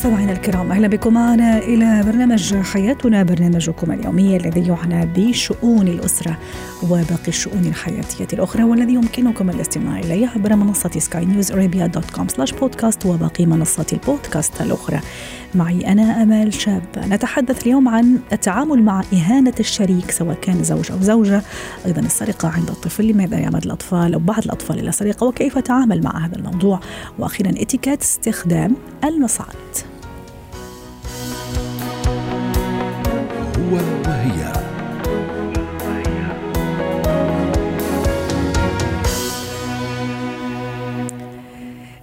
مستمعينا الكرام أهلا بكم معنا إلى برنامج حياتنا برنامجكم اليومي الذي يعنى بشؤون الأسرة وباقي الشؤون الحياتية الأخرى والذي يمكنكم الاستماع إليه عبر منصة Sky News Arabia dot com slash podcast وباقي منصات البودكاست الأخرى. معي أنا أمال شاب نتحدث اليوم عن التعامل مع إهانة الشريك سواء كان زوج أو زوجة، أيضا السرقة عند الطفل، لماذا يعمد الأطفال أو بعض الأطفال إلى السرقه وكيف اتعامل مع هذا الموضوع، وأخيرا إتيكيت استخدام المصعد. هو وهي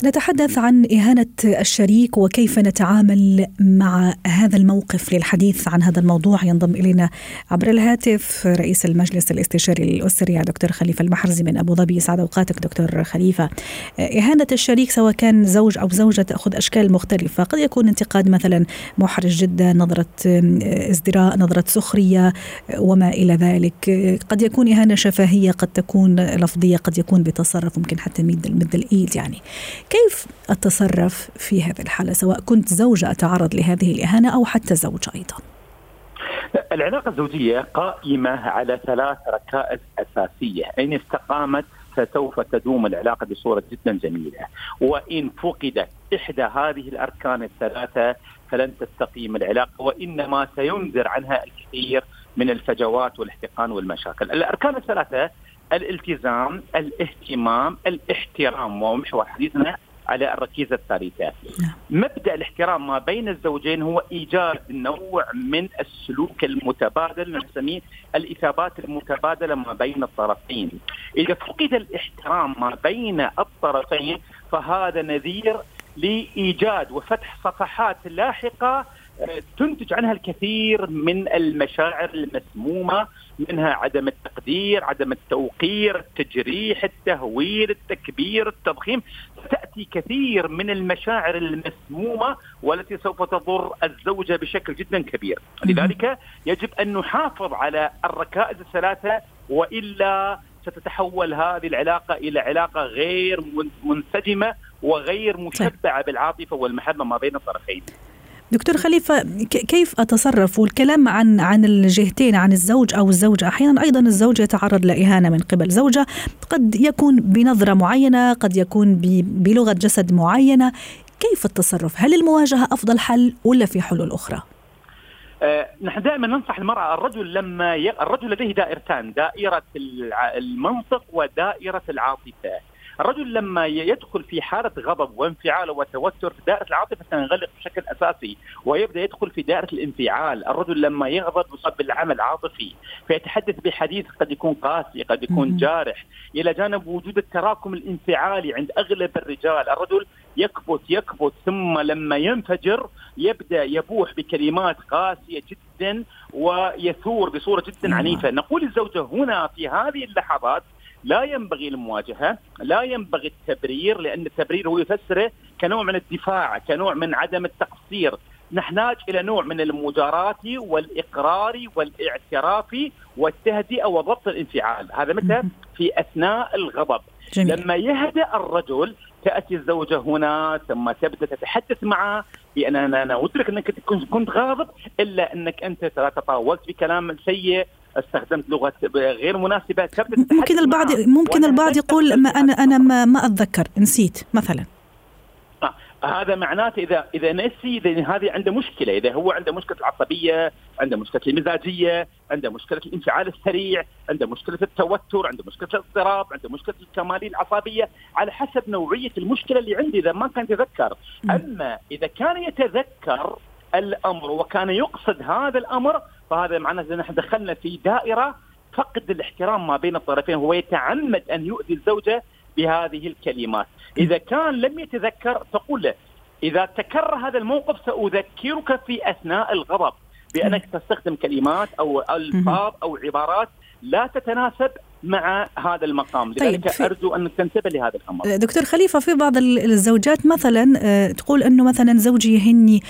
نتحدث عن إهانة الشريك وكيف نتعامل مع هذا الموقف للحديث عن هذا الموضوع. ينضم إلينا عبر الهاتف رئيس المجلس الاستشاري الأسري دكتور خليفة المحرزي من أبو ظبي. سعد أوقاتك دكتور خليفة. إهانة الشريك سواء كان زوج أو زوجة تأخذ أشكال مختلفة قد يكون انتقاد مثلا محرج جدا نظرة ازدراء نظرة سخرية وما إلى ذلك. قد يكون إهانة شفهية قد تكون لفظية قد يكون بتصرف ممكن حتى مد الإيد يعني. أتصرف في هذه الحالة؟ سواء كنت زوجة أتعرض لهذه الإهانة أو حتى زوج أيضا. العلاقة الزوجية قائمة على ثلاث ركائز أساسية. إن استقامت فسوف تدوم العلاقة بصورة جدا جميلة. وإن فقدت إحدى هذه الأركان الثلاثة فلن تستقيم العلاقة وإنما سينذر عنها الكثير من الفجوات والاحتقان والمشاكل. الأركان الثلاثة الالتزام الاهتمام الاحترام. ومحور حديثنا على الركيزة الثالثة. مبدأ الاحترام ما بين الزوجين هو إيجاد نوع من السلوك المتبادل نسميه الإثابات المتبادلة ما بين الطرفين. إذا فقد الاحترام ما بين الطرفين فهذا نذير لإيجاد وفتح صفحات لاحقة تنتج عنها الكثير من المشاعر المسمومة منها عدم التقدير، عدم التوقير، التجريح، التهويل، التكبير، التضخيم، تاتي كثير من المشاعر المسمومة والتي سوف تضر الزوجة بشكل جدا كبير، لذلك يجب أن نحافظ على الركائز الثلاثة وإلا ستتحول هذه العلاقة إلى علاقة غير منسجمة وغير مشبعة بالعاطفة والمحبة ما بين الطرفين. دكتور خليفة كيف أتصرف والكلام عن عن الجهتين عن الزوج أو الزوجة؟ أحيانا أيضا الزوج يتعرض لإهانة من قبل. زوجة قد يكون بنظرة معينة قد يكون بلغة جسد معينة. كيف التصرف؟ هل المواجهة أفضل حل ولا في حلول أخرى؟ آه نحن دائما ننصح المرأة الرجل لما ي... الرجل لديه دائرتان دائرة المنطق ودائرة العاطفة. الرجل لما يدخل في حالة غضب وانفعال وتوتر في دائرة العاطفة سينغلق بشكل أساسي ويبدأ يدخل في دائرة الانفعال. الرجل لما يغضب يصاب بالعمل عاطفي فيتحدث بحديث قد يكون قاسي قد يكون جارح. إلى جانب وجود التراكم الانفعالي عند أغلب الرجال الرجل يكبت يكبت ثم لما ينفجر يبدأ يبوح بكلمات قاسية جدا ويثور بصورة جدا عنيفة، نقول الزوجة هنا في هذه اللحظات لا ينبغي المواجهة، لا ينبغي التبرير لأن التبرير هو يفسره كنوع من الدفاع، كنوع من عدم التقصير، نحتاج إلى نوع من المجاراة والإقرار والإعتراف والتهدئه وضبط الانفعال، هذا متى؟ في أثناء الغضب. جميل. لما يهدأ الرجل تأتي الزوجة هنا ثم تبدأ تتحدث معه بان أنا أنا ادرك أنك كنت غاضب إلا أنك أنت تطاولت بكلام سيء استخدمت لغة غير مناسبة. ممكن البعض ممكن البعض يقول ما أنا أنا ما, ما أتذكر نسيت مثلا. هذا معناته اذا إذا نسي إذا هذه عنده مشكلة. إذا هو عنده مشكلة العصبية عنده مشكلة المزاجية عنده مشكلة الانفعال السريع عنده مشكلة التوتر عنده مشكلة الاضطراب عنده مشكلة الكمالية العصبية. على حسب نوعية المشكلة اللي عندي إذا ما كان يتذكر. أما إذا كان يتذكر الأمر وكان يقصد هذا الأمر فهذا معناته نحن دخلنا في دائرة فقد الاحترام ما بين الطرفين هو يتعمد أن يؤذي الزوجة بهذه الكلمات. إذا كان لم يتذكر تقول له إذا تكرر هذا الموقف سأذكرك في أثناء الغضب بأنك تستخدم كلمات أو ألفاظ أو عبارات لا تتناسب مع هذا المقام. لذلك طيب أرجو أن تنتبه لهذا الأمر. دكتور خليفة في بعض الزوجات مثلا آه، تقول أنه مثلا زوجي يهني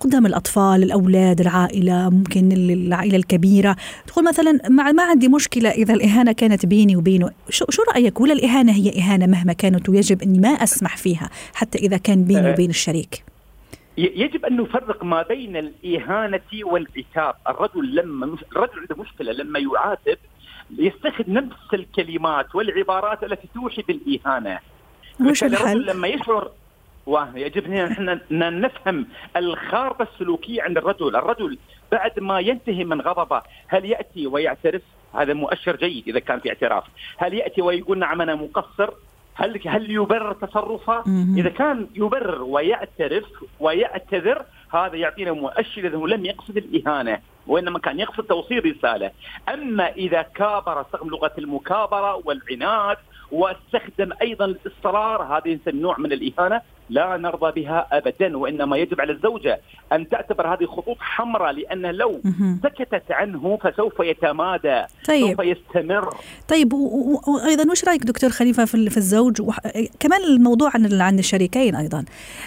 قدام الأطفال الأولاد العائلة ممكن العائلة الكبيرة. تقول مثلا ما عندي مشكلة إذا الإهانة كانت بيني وبينه. شو, شو رأيك؟ ولا الإهانة هي إهانة مهما كانت ويجب أني ما أسمح فيها حتى إذا كان بيني وبين الشريك؟ يجب أن نفرق ما بين الإهانة والعتاب، الرجل لما الرجل عنده مشكلة لما يعاتب يستخدم نفس الكلمات والعبارات التي توحي بالإهانة. وش الحل؟ لما يشعر ويجب ان نفهم الخارطة السلوكية عند الرجل، الرجل بعد ما ينتهي من غضبه هل يأتي ويعترف؟ هذا مؤشر جيد إذا كان في اعتراف، هل يأتي ويقول نعم أنا مقصر؟ هل هل يبرر تصرفه؟ إذا كان يبرر ويعترف ويعتذر هذا يعطينا مؤشر انه لم يقصد الإهانة وإنما كان يقصد توصيل رسالة، أما إذا كابر استخدم لغة المكابرة والعناد واستخدم أيضا الاصرار هذا يسمى نوع من الإهانة لا نرضى بها ابدا وإنما يجب على الزوجة أن تعتبر هذه خطوط حمراء لأن لو سكتت عنه فسوف يتمادى طيب. سوف يستمر. طيب وأيضا وش رأيك دكتور خليفة في الزوج؟ كمان الموضوع عن عن الشريكين أيضا.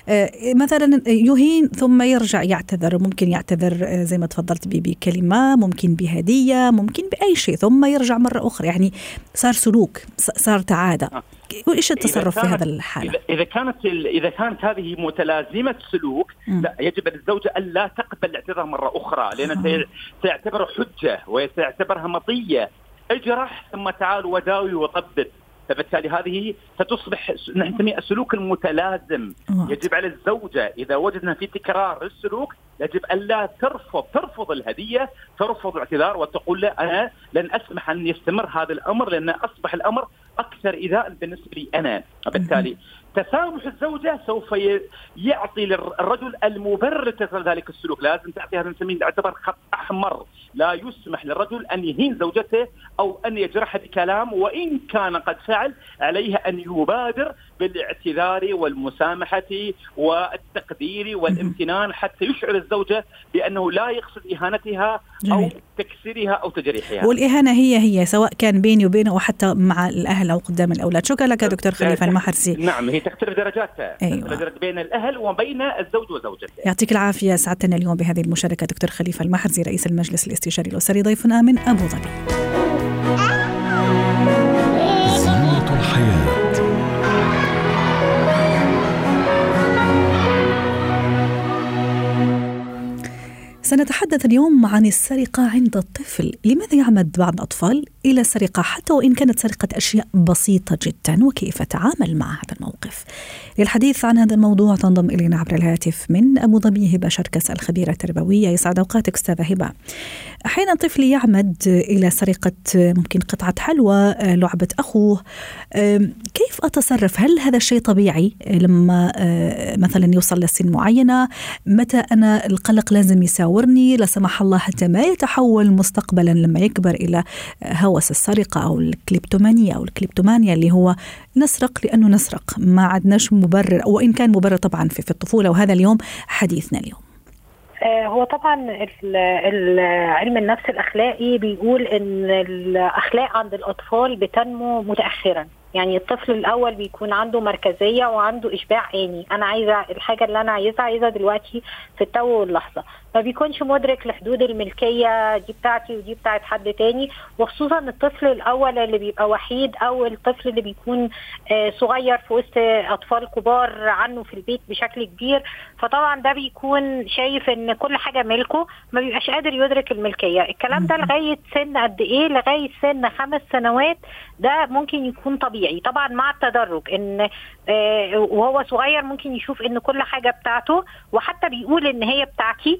آه، مثلا يهين ثم يرجع يعتذر ممكن يعتذر آه، زي ما تفضلت بكلمة ممكن بهدية ممكن بأي شيء ثم يرجع مرة أخرى. يعني صار سلوك صار عاده آه. وايش التصرف في هذا الحالة؟ اذا كانت إذا كانت هذه متلازمة سلوك لا يجب الزوجه أن لا تقبل الاعتذار مرة أخرى لأن سيعتبر حجة وسيعتبرها مطيه اجرح ثم تعال وداوي وطبب فبالتالي هذه ستصبح نسميها السلوك المتلازم يجب على الزوجة إذا وجدنا في تكرار السلوك يجب الا ترفض ترفض الهدية ترفض الاعتذار وتقول لا أنا لن أسمح أن يستمر هذا الأمر لأن أصبح الأمر أكثر إيذاء بالنسبة لي أنا. وبالتالي تسامح الزوجة سوف يعطي للرجل المبرر ذلك السلوك. لازم تعطي هذا نسميه يعتبر خط أحمر. لا يسمح للرجل أن يهين زوجته أو أن يجرحها بكلام وإن كان قد فعل عليه أن يبادر بالاعتذار والمسامحة والتقدير والامتنان حتى يشعر الزوجة بأنه لا يقصد إهانتها أو تكسيرها أو تجريحها. والإهانة هي هي سواء كان بيني وبينه أو حتى مع الأهل أو قدام الأولاد، شكرا لك دكتور خليفة المحرسي. نعم هي تختلف درجاتها أيوة. تختلف بين الأهل وبين الزوج وزوجته. يعطيك العافية سعدتنا اليوم بهذه المشاركة دكتور خليفة المحرزي رئيس المجلس الاستشاري الأسري ضيفنا من أبو ظبي. سنتحدث اليوم عن السرقة عند الطفل. لماذا يعمد بعض الأطفال إلى السرقة حتى وإن كانت سرقة أشياء بسيطة جدا؟ وكيف تعامل مع هذا الموقف؟ للحديث عن هذا الموضوع تنضم إلينا عبر الهاتف من أبو ظبي هبة شركس الخبيرة التربوية. يسعد أوقاتك أستاذة هبة. أحيانا طفل يعمد إلى سرقة ممكن قطعة حلوى لعبة أخوه. كيف أتصرف؟ هل هذا الشيء طبيعي لما مثلا يوصل لسن معينة؟ متى أنا القلق لازم يساورني لا سمح الله حتى ما يتحول مستقبلا لما يكبر إلى هوس السرقة أو الكليبتومانيا أو الكليبتومانيا اللي هو نسرق لأنه نسرق. ما عدناش مبرر وإن كان مبرر طبعا في, في الطفولة. وهذا اليوم حديثنا اليوم. آه، هو طبعا علم النفس الأخلاقي بيقول إن الأخلاق عند الأطفال بتنمو متاخرا. يعني الطفل الأول بيكون عنده مركزية وعنده إشباع اني أنا عايزة الحاجة اللي أنا عايزها عايزها دلوقتي في التو واللحظة. ما بيكونش مدرك لحدود الملكية دي بتاعتي ودي بتاعت حد تاني وخصوصا الطفل الأول اللي بيبقى وحيد أو الطفل اللي بيكون آه، صغير في وسط أطفال كبار عنه في البيت بشكل كبير. فطبعا ده بيكون شايف إن كل حاجة ملكه ما بيبقاش قادر يدرك الملكية. الكلام ده لغاية سن قد إيه؟ لغاية سن خمس سنوات ده ممكن يكون طبيعي. طبعا مع التدرج إن آه، وهو صغير ممكن يشوف إن كل حاجة بتاعته وحتى بيقول إن هي بتاعتي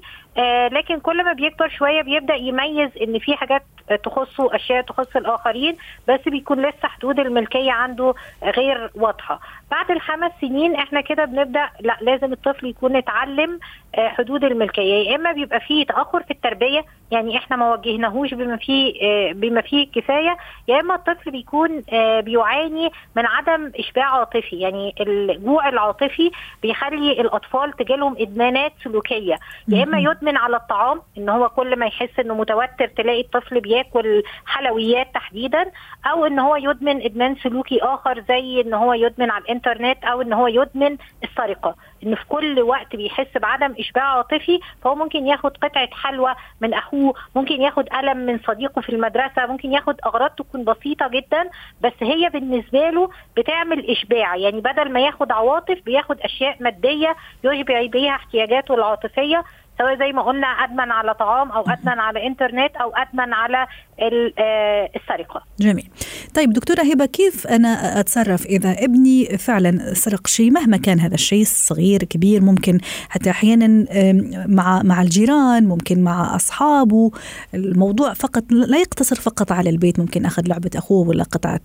لكن كل ما بيكبر شوية بيبدأ يميز إن في حاجات تخصه أشياء تخص الآخرين بس بيكون لسه حدود الملكية عنده غير واضحة. بعد الخمس سنين إحنا كده بنبدأ لا لازم الطفل يكون اتعلم آه، حدود الملكية. يا إما بيبقى فيه تأخر في التربية يعني إحنا ما وجهناهوش بما فيه آه، بما فيه كفاية يا إما الطفل بيكون آه، بيعاني من عدم إشباع عاطفي. يعني الجوع العاطفي بيخلي الأطفال تجيلهم إدمانات سلوكية. يا إما يدمن على الطعام إن هو كل ما يحس إنه متوتر تلاقي الطفل بياكل حلويات تحديدا أو إن هو يدمن إدمان سلوكي آخر زي إن هو يدمن على الانترنت أو ان هو يدمن السرقة. ان في كل وقت بيحس بعدم إشباع عاطفي فهو ممكن ياخد قطعة حلوى من أخوه ممكن ياخد قلم من صديقه في المدرسة ممكن ياخد أغراض تكون بسيطة جدا بس هي بالنسبة له بتعمل إشباع. يعني بدل ما ياخد عواطف بياخد أشياء مادية يشبع بيها احتياجاته العاطفية. سواء زي ما قلنا أدمن على طعام أو أدمن على إنترنت أو أدمن على آه، السرقة. جميل. طيب دكتورة هبة كيف أنا أتصرف إذا ابني فعلا سرق شيء مهما كان هذا الشيء صغير كبير ممكن حتى أحيانا مع مع الجيران ممكن مع أصحابه الموضوع فقط لا يقتصر فقط على البيت ممكن أخذ لعبة أخوه ولا قطعة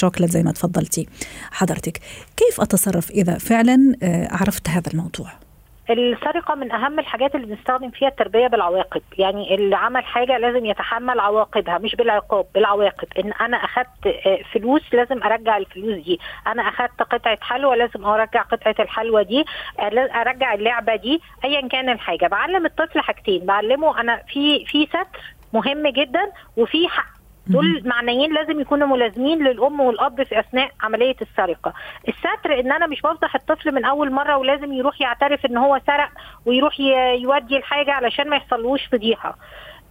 شوكلت زي ما تفضلتي حضرتك. كيف أتصرف إذا فعلا آه، عرفت هذا الموضوع؟ السرقة من أهم الحاجات اللي بنستخدم فيها التربية بالعواقب. يعني اللي عمل حاجة لازم يتحمل عواقبها مش بالعقاب بالعواقب. إن أنا اخذت آه، فلوس لازم أرجع الفلوس دي. أنا اخذت قطعة حلوى لازم أرجع قطعة الحلوى دي آه، أرجع اللعبة دي ايا كان الحاجة. بعلم الطفل حاجتين. بعلمه أنا في في ستر مهم جدا وفي حق دول معنيين لازم يكونوا ملازمين للأم والأب في أثناء عملية السرقة. الستر إن أنا مش بفضح الطفل من أول مرة ولازم يروح يعترف إن هو سرق ويروح يودي الحاجة علشان ما يحصلوش فضيحه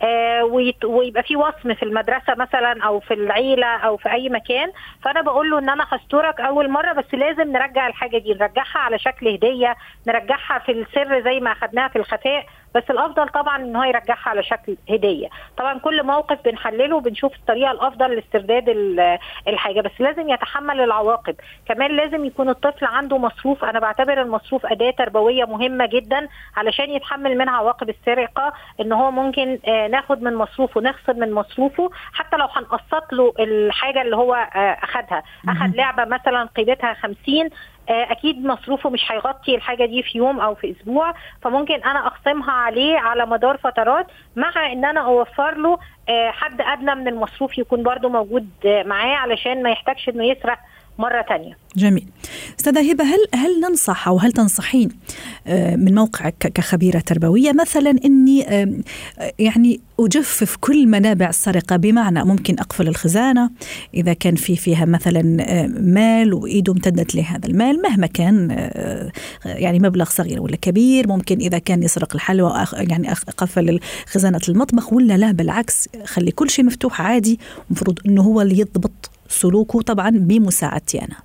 آه ويبقى في وصم في المدرسة مثلا أو في العيلة أو في أي مكان. فأنا بقول له إن أنا هسترك أول مرة بس لازم نرجع الحاجة دي نرجعها على شكل هدية نرجعها في السر زي ما اخذناها في الخفاء. بس الأفضل طبعا إن هو يرجعها على شكل هدية. طبعا كل موقف بنحلله وبنشوف الطريقة الأفضل لاسترداد الحاجة بس لازم يتحمل العواقب. كمان لازم يكون الطفل عنده مصروف أنا بعتبر المصروف أداة تربوية مهمة جدا علشان يتحمل منها عواقب السرقة إن هو ممكن آه، ناخد من مصروفه نخصم من مصروفه حتى لو هنقسط له الحاجة اللي هو آه، اخذها اخذ لعبة مثلا قيمتها 50 آه، أكيد مصروفه مش هيغطي الحاجة دي في يوم أو في أسبوع فممكن أنا أقسمها عليه على مدار فترات مع إن أنا أوفر له آه، حد أدنى من المصروف يكون برده موجود معاه علشان ما يحتاجش إنه يسرق مرة تانية. جميل. أستاذة هبة هل هل ننصح أو هل تنصحين آه، من موقعك كخبيرة تربوية مثلا إني يعني أجفف كل منابع السرقة؟ بمعنى ممكن أقفل الخزانة إذا كان في فيها مثلا مال وإيده امتدت لهذا المال مهما كان آه، يعني مبلغ صغير ولا كبير ممكن إذا كان يسرق الحلوى يعني أقفل خزانة المطبخ ولا لا بالعكس خلي كل شيء مفتوح عادي المفروض إنه هو اللي يضبط سلوكه طبعا بمساعدتي أنا.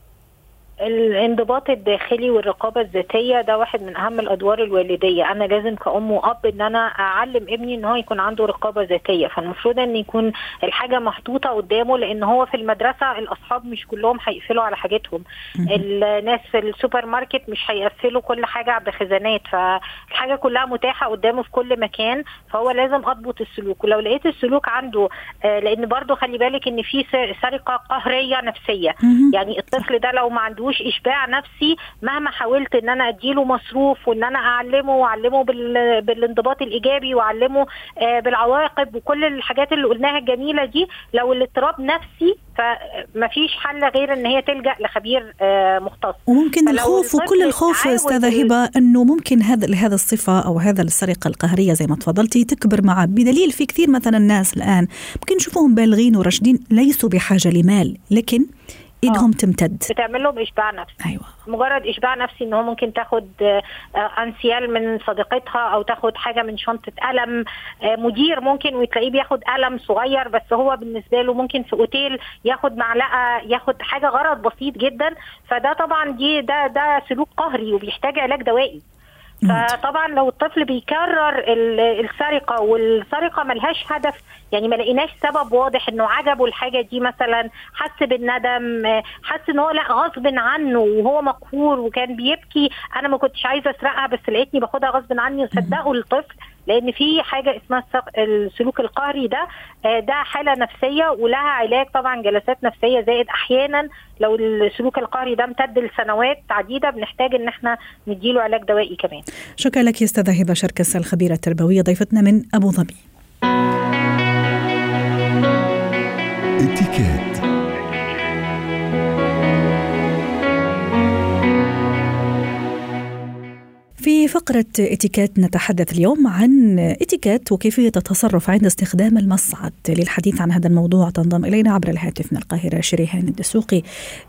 الانضباط الداخلي والرقابة الذاتية ده واحد من أهم الأدوار الوالدية. أنا لازم كأم وأب إن أنا أعلم ابني إن هو يكون عنده رقابة ذاتية. فالمفروض إن يكون الحاجة محطوطة قدامه لأن هو في المدرسة الأصحاب مش كلهم هيقفلوا على حاجتهم. الناس في السوبر ماركت مش هيقفلوا كل حاجة بخزانات فالحاجة كلها متاحة قدامه في كل مكان فهو لازم أضبط السلوك. ولو لقيت السلوك عنده آه، لأن برضو خلي بالك إن في سرقة قهرية نفسية. يعني الطفل ده لو ما عندوش عندوش إشباع نفسي مهما حاولت إن أنا أديله مصروف وإن أنا أعلمه وأعلمه بالانضباط الإيجابي وأعلمه آه، بالعواقب وكل الحاجات اللي قلناها الجميلة دي لو الاضطراب نفسي فما فيش حل غير إن هي تلجأ لخبير آه، مختص. وممكن الخوف وكل الخوف أستاذة هبة إنه ممكن هذا هذا الصفة أو هذا السرقة القهرية زي ما تفضلتي تكبر معه. بدليل في كثير مثلا الناس الآن ممكن نشوفهم بالغين وراشدين ليسوا بحاجة لمال لكن ايدهم. تمتد. بتعمل لهم إشباع نفسي. أيوه. مجرد إشباع نفسي إن هو ممكن تاخد آه، أنسيال من صديقتها أو تاخد حاجة من شنطة قلم آه، مدير ممكن وتلاقيه بياخد قلم صغير بس هو بالنسبة له ممكن في أوتيل ياخد معلقة ياخد حاجة غرض بسيط جدا. فده طبعا دي ده ده سلوك قهري وبيحتاج علاج دوائي. فطبعا لو الطفل بيكرر السرقة والسرقة ملهاش هدف يعني ما لقيناش سبب واضح إنه عجبه الحاجة دي مثلا حس بالندم حس إن هو لأ غصب عنه وهو مقهور وكان بيبكي أنا ما كنتش عايزة أسرقها بس لقيتني باخدها غصب عني وصدقوا الطفل. لأن في حاجة اسمها السلوك القهري ده ده حاله نفسيه ولها علاج طبعا جلسات نفسية زائد أحيانا لو السلوك القهري ده امتد لسنوات عديدة بنحتاج إن إحنا نديله علاج دوائي كمان. شكرا لك يا أستاذة هبة شركس الخبيره التربويه ضيفتنا من أبو ظبي. اتكات في فقرة إتيكيت نتحدث اليوم عن إتيكيت وكيفية التصرف عند استخدام المصعد للحديث عن هذا الموضوع. تنضم إلينا عبر الهاتف من القاهرة شريهان الدسوقي.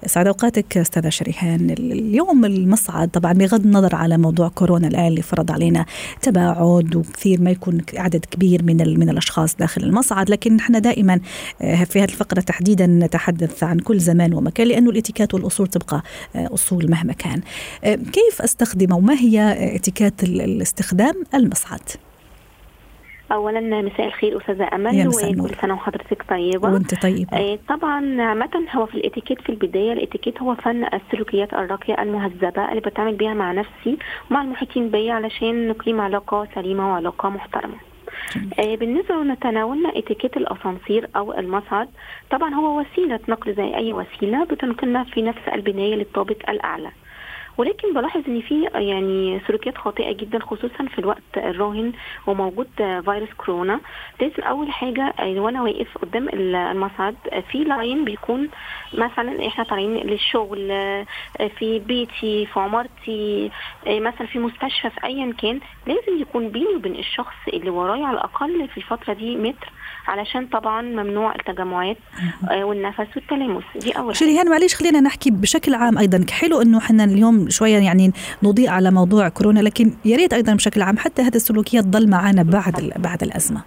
سعد أوقاتك أستاذة شريهان. اليوم المصعد طبعا بغض النظر على موضوع كورونا الآن اللي فرض علينا تباعد وكثير ما يكون عدد كبير من من الأشخاص داخل المصعد لكن إحنا دائما آه، في هذه الفقرة تحديدا نتحدث عن كل زمان ومكان لأنه الإتيكيت والأصول تبقى آه، أصول مهما كان. آه، كيف أستخدم وما هي اتيكيت الاستخدام المصعد. اولا مساء الخير أستاذة أمل وكل سنة وحضرتك طيبة. وأنت طيبة. آه طبعا عامة هو في الاتيكيت في البداية الاتيكيت هو فن السلوكيات الراقية المهذبة اللي بتعامل بيها مع نفسي ومع المحيطين بيا علشان نقيم علاقة سليمة وعلاقة محترمة. آه بالنسبة لتناولنا اتيكيت الأسانسير أو المصعد طبعا هو وسيلة نقل زي أي وسيلة بتنقلنا في نفس البناية للطابق الأعلى. ولكن بلاحظ إن في يعني سلوكيات خاطئة جدا خصوصا في الوقت الراهن وموجود فيروس كورونا. لازم أول حاجة وأنا واقف قدام المصعد في لاين بيكون مثلا إحنا طالعين للشغل في بيتي في عمارتي مثلا في مستشفى في ايا كان لازم يكون بيني وبين الشخص اللي ورايا على الأقل في الفترة دي متر علشان طبعا ممنوع التجمعات آه، والنفس والتلامس. دي أول شريهان معلش خلينا نحكي بشكل عام أيضا. حلو إنه إحنا اليوم شوية يعني نضيء على موضوع كورونا لكن يا ريت أيضا بشكل عام حتى هذه السلوكيات تضل معنا بعد بعد الأزمة.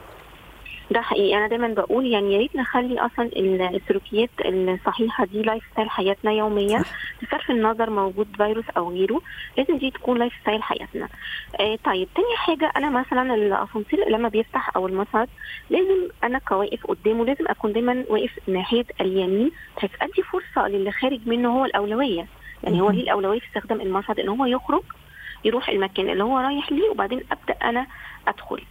ده حقيقي. أنا دايما بقول يعني يا ريت نخلي أصلا السلوكيات الصحيحة دي lifestyle حياتنا يوميا بصرف النظر موجود فيروس أو غيره لازم دي تكون lifestyle حياتنا. آه طيب تاني حاجة أنا مثلا الأسانسير لما بيفتح أو المصعد لازم أنا كواقف قدامه لازم أكون دايما واقف ناحية اليمين بحيث أدي فرصة للي خارج منه هو الأولوية. يعني هو ليه الأولوية في استخدام المصعد إن هو يخرج يروح المكان اللي هو رايح ليه وبعدين أبدأ أنا أدخل.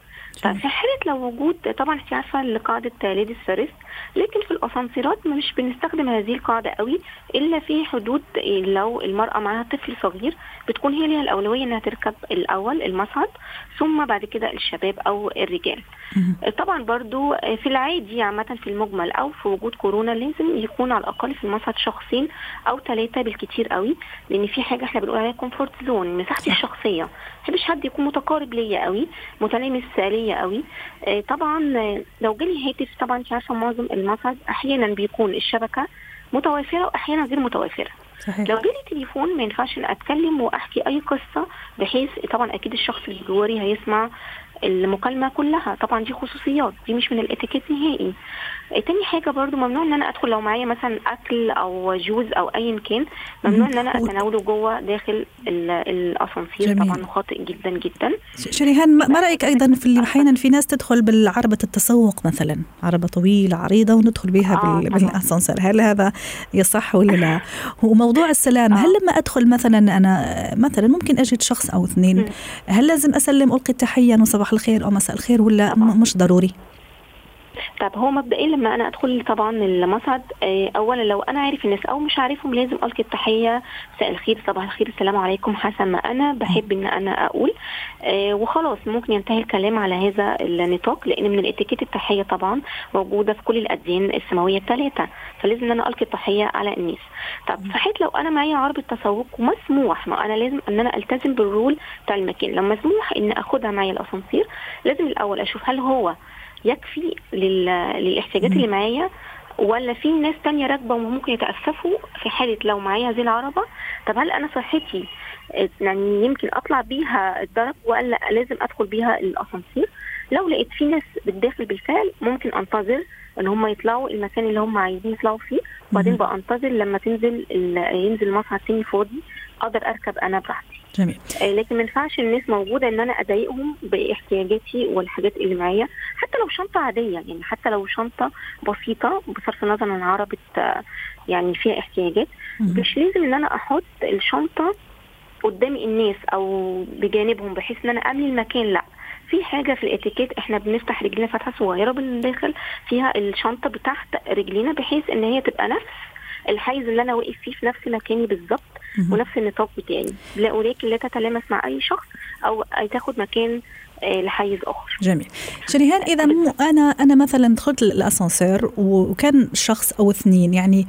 ففي حالة لو وجود طبعا انت عارفة قاعدة ladies first لكن في الأسانسيرات مش بنستخدم هذه القاعدة قوي إلا في حدود لو المرأة معاها طفل صغير بتكون هي ليها الأولوية إنها تركب الأول المصعد ثم بعد كده الشباب أو الرجال. طبعا برضو في العادي عامة في المجمل أو في وجود كورونا لازم يكون على الأقل في المصعد شخصين أو ثلاثة بالكتير قوي لأن في حاجة إحنا بنقول عليها comfort zone مساحتي الشخصية. ما حد يكون متقارب ليا قوي متلامس ليا قوي. آه، طبعا لو جالي هاتف طبعا أنت عارفة معظم المصعد أحيانا بيكون الشبكة متوافرة واحيانا غير متوافرة. صحيح. لو جالي تليفون ما ينفعش أتكلم وأحكي أي قصة بحيث طبعا أكيد الشخص اللي جواري هيسمع المكالمة كلها طبعا دي خصوصيات دي مش من الاتيكيت نهائي تاني حاجة برضو ممنوع إن أنا أدخل لو معايا مثلا أكل أو جوز أو ايا كان ممنوع إن أنا أتناوله جوه داخل الأسانسير. طبعا خاطئ جدا جدا. شريهان ما رأيك أيضا في اللي أحيانا في ناس تدخل بالعربة التسوق مثلا عربة طويلة عريضة وندخل بها آه بالأسانسير؟ هل هذا يصح ولا لا؟ وموضوع السلام آه. هل لما أدخل مثلا أنا مثلا ممكن أجد شخص أو اثنين هل لازم أسلم ألقي التحية وصباح الخير أو مساء الخير ولا مش ضروري؟ طب هو مبدئيا لما أنا أدخل طبعا المصعد آه، اولا لو أنا عارف الناس أو مش عارفهم لازم ألقي التحية. مساء الخير صباح الخير السلام عليكم. حسب ما أنا بحب إن أنا أقول. آه، وخلاص ممكن ينتهي الكلام على هذا النطاق لأن من الإتيكيت التحية طبعا موجودة في كل الأديان السماوية الثلاثة. فلازم إن أنا ألقي التحية على الناس. طب صحيت لو أنا معايا عربه تسوق ومسموح ما أنا لازم إن أنا ألتزم بالرول بتاع المكان. لو مسموح إن أخدها معايا الأسانسير لازم الأول أشوف هل هو يكفي للاحتياجات اللي معايا ولا في ناس تانية راكبة وممكن يتأسفوا في حالة لو معايا هذه العربة طب هل أنا صحتي يعني يمكن أطلع بيها الدرج ولا لازم أدخل بيها الأسانسير؟ لو لقيت في ناس بتداخل بالفعل ممكن أنتظر إن هم يطلعوا المكان اللي هم عايزين يطلعوا فيه. وبعدين بقى انتظر لما تنزل ينزل مصعد تاني فاضي أقدر أركب أنا براحتي. جميل. آه، لكن ما ينفعش الناس موجودة إن أنا أضايقهم بإحتياجاتي والحاجات اللي معايا حتى لو شنطة عادية يعني حتى لو شنطة بسيطة بصرف النظر عن عربة يعني فيها إحتياجات مش لازم إن أنا أحط الشنطة قدام الناس أو بجانبهم بحيث إن أنا أملي المكان لأ. في حاجة في الإتيكيت إحنا بنفتح رجلينا فتحة صغيرة بالداخل فيها الشنطة بتحت رجلينا بحيث إن هي تبقى نفس الحيز اللي أنا واقف فيه في نفس مكاني بالظبط ونفس النطاق بتاعي. لا ولكن لا تتلامس مع أي شخص أو تاخد مكان آه، لحيز آخر. جميل. شريهان إذا مو أنا أنا مثلا دخلت الاسانسير وكان شخص أو اثنين يعني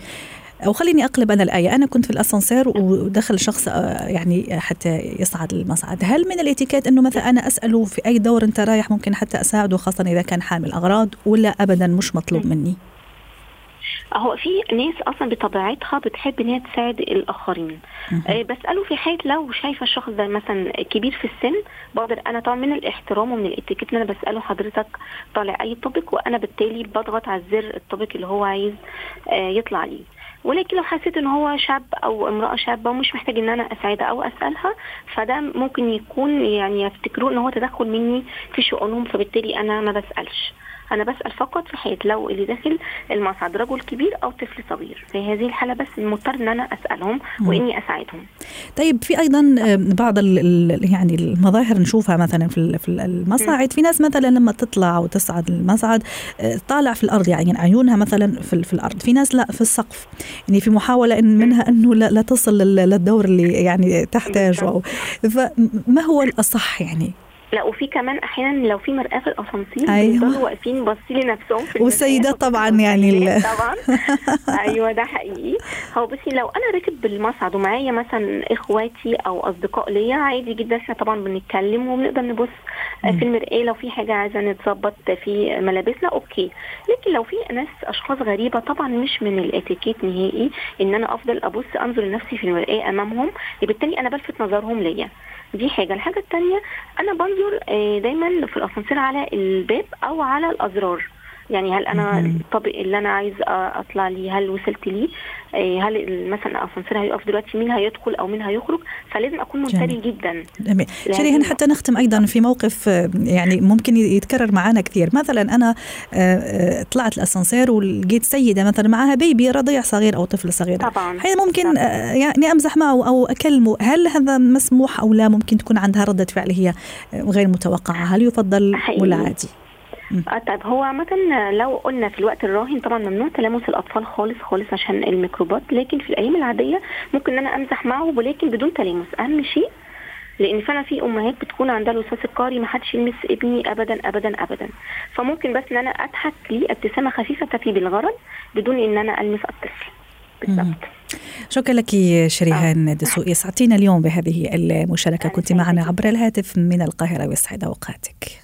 أو خليني أقلب أنا الآية. أنا كنت في الأسانسير ودخل شخص آه، يعني حتى يصعد المصعد. هل من الاتيكيت إنه مثلا أنا أسأله في أي دور أنت رايح ممكن حتى أساعده خاصة إذا كان حامل أغراض ولا ابدا مش مطلوب مني؟ هو في ناس أصلا بطبيعتها بتحب إن هي تساعد الآخرين. آه بسأله في حالة لو شايفة الشخص ده مثلا كبير في السن بقدر أنا طبعا من الاحترام ومن الإتيكيت إن أنا بسأله حضرتك طالع أي طابق وأنا بالتالي بضغط على الزر الطابق اللي هو عايز آه يطلع ليه ولكن لو حسيت إن هو شاب أو امرأة شابة ومش محتاج إن أنا أساعدها أو أسألها فده ممكن يكون يعني يفتكروه إن هو تدخل مني في شؤونهم فبالتالي أنا ما بسألش. أنا بسأل فقط في حاله لو اللي داخل المصعد رجل كبير أو طفل صغير. في هذه الحالة بس مضطر إن أنا أسألهم وإني أساعدهم. طيب في أيضا بعض ال يعني المظاهر نشوفها مثلا في في المصاعد. في ناس مثلا لما تطلع وتصعد المصعد آه، طالع في الأرض يعني عيونها مثلا في, في الأرض. في ناس لا في السقف. يعني في محاولة إن منها إنه لا, لا تصل للدور اللي يعني تحتاجه. فما هو الأصح يعني؟ لا وفي كمان أحيانا لو في مرآة في الأسانسير أيوة. بيفضلوا واقفين باصين لنفسهم في والسيدات طبعا يعني طبعا. أيوه ده حقيقي. هو بصي لو أنا راكب بالمصعد ومعايا مثلا إخواتي أو أصدقاء ليا عادي جدا إحنا طبعا بنتكلم وبنقدر نبص في المرآة. لو في حاجة عايزة نتظبط في ملابسنا okay. لكن لو في ناس أشخاص غريبة طبعا مش من الاتيكيت نهائي إن أنا أفضل أبص أنظر لنفسي في المرآة أمامهم. بالتالي أنا بلفت نظرهم ليا. دي حاجة. الحاجة الثانية أنا بنظر آه، دايما في الأسانسير على الباب أو على الأزرار. يعني هل أنا الطابق اللي أنا عايز أطلع ليه هل وصلت ليه؟ آه، هل مثلا الأسانسير هيقف دلوقتي؟ مين هيدخل أو مين هيخرج؟ فلازم أكون منتبه جدا. جميل. شيرين حتى نختم أيضا في موقف آه، يعني ممكن يتكرر معنا كثير. مثلا أنا طلعت الأسانسير ولقيت سيدة مثلا معها بيبي رضيع صغير أو طفل صغير. طبعا. حين ممكن طبعا. يعني أمزح معه أو أكلمه؟ هل هذا مسموح أو لا؟ ممكن تكون عندها ردة فعل هي غير متوقعة. هل يفضل ولا عادي؟ طيب هو عامة لو قلنا في الوقت الراهن طبعا ممنوع تلامس الأطفال خالص خالص عشان الميكروبات لكن في الأيام العادية ممكن إن أنا أمزح معه ولكن بدون تلامس. أهم شيء لأن فعلا في أمهات بتكون عندها الوسواس القهري ما حدش يلمس ابني ابدا ابدا ابدا. فممكن بس إن أنا أضحك ليه ابتسامه خفيفة تفي بالغرض بدون إن أنا ألمس الطفل. بالضبط. شكرا لك شريهان آه. دسوقي. سعدتينا اليوم بهذه المشاركة. كنت معنا عبر الهاتف من القاهرة. ويسعد أوقاتك.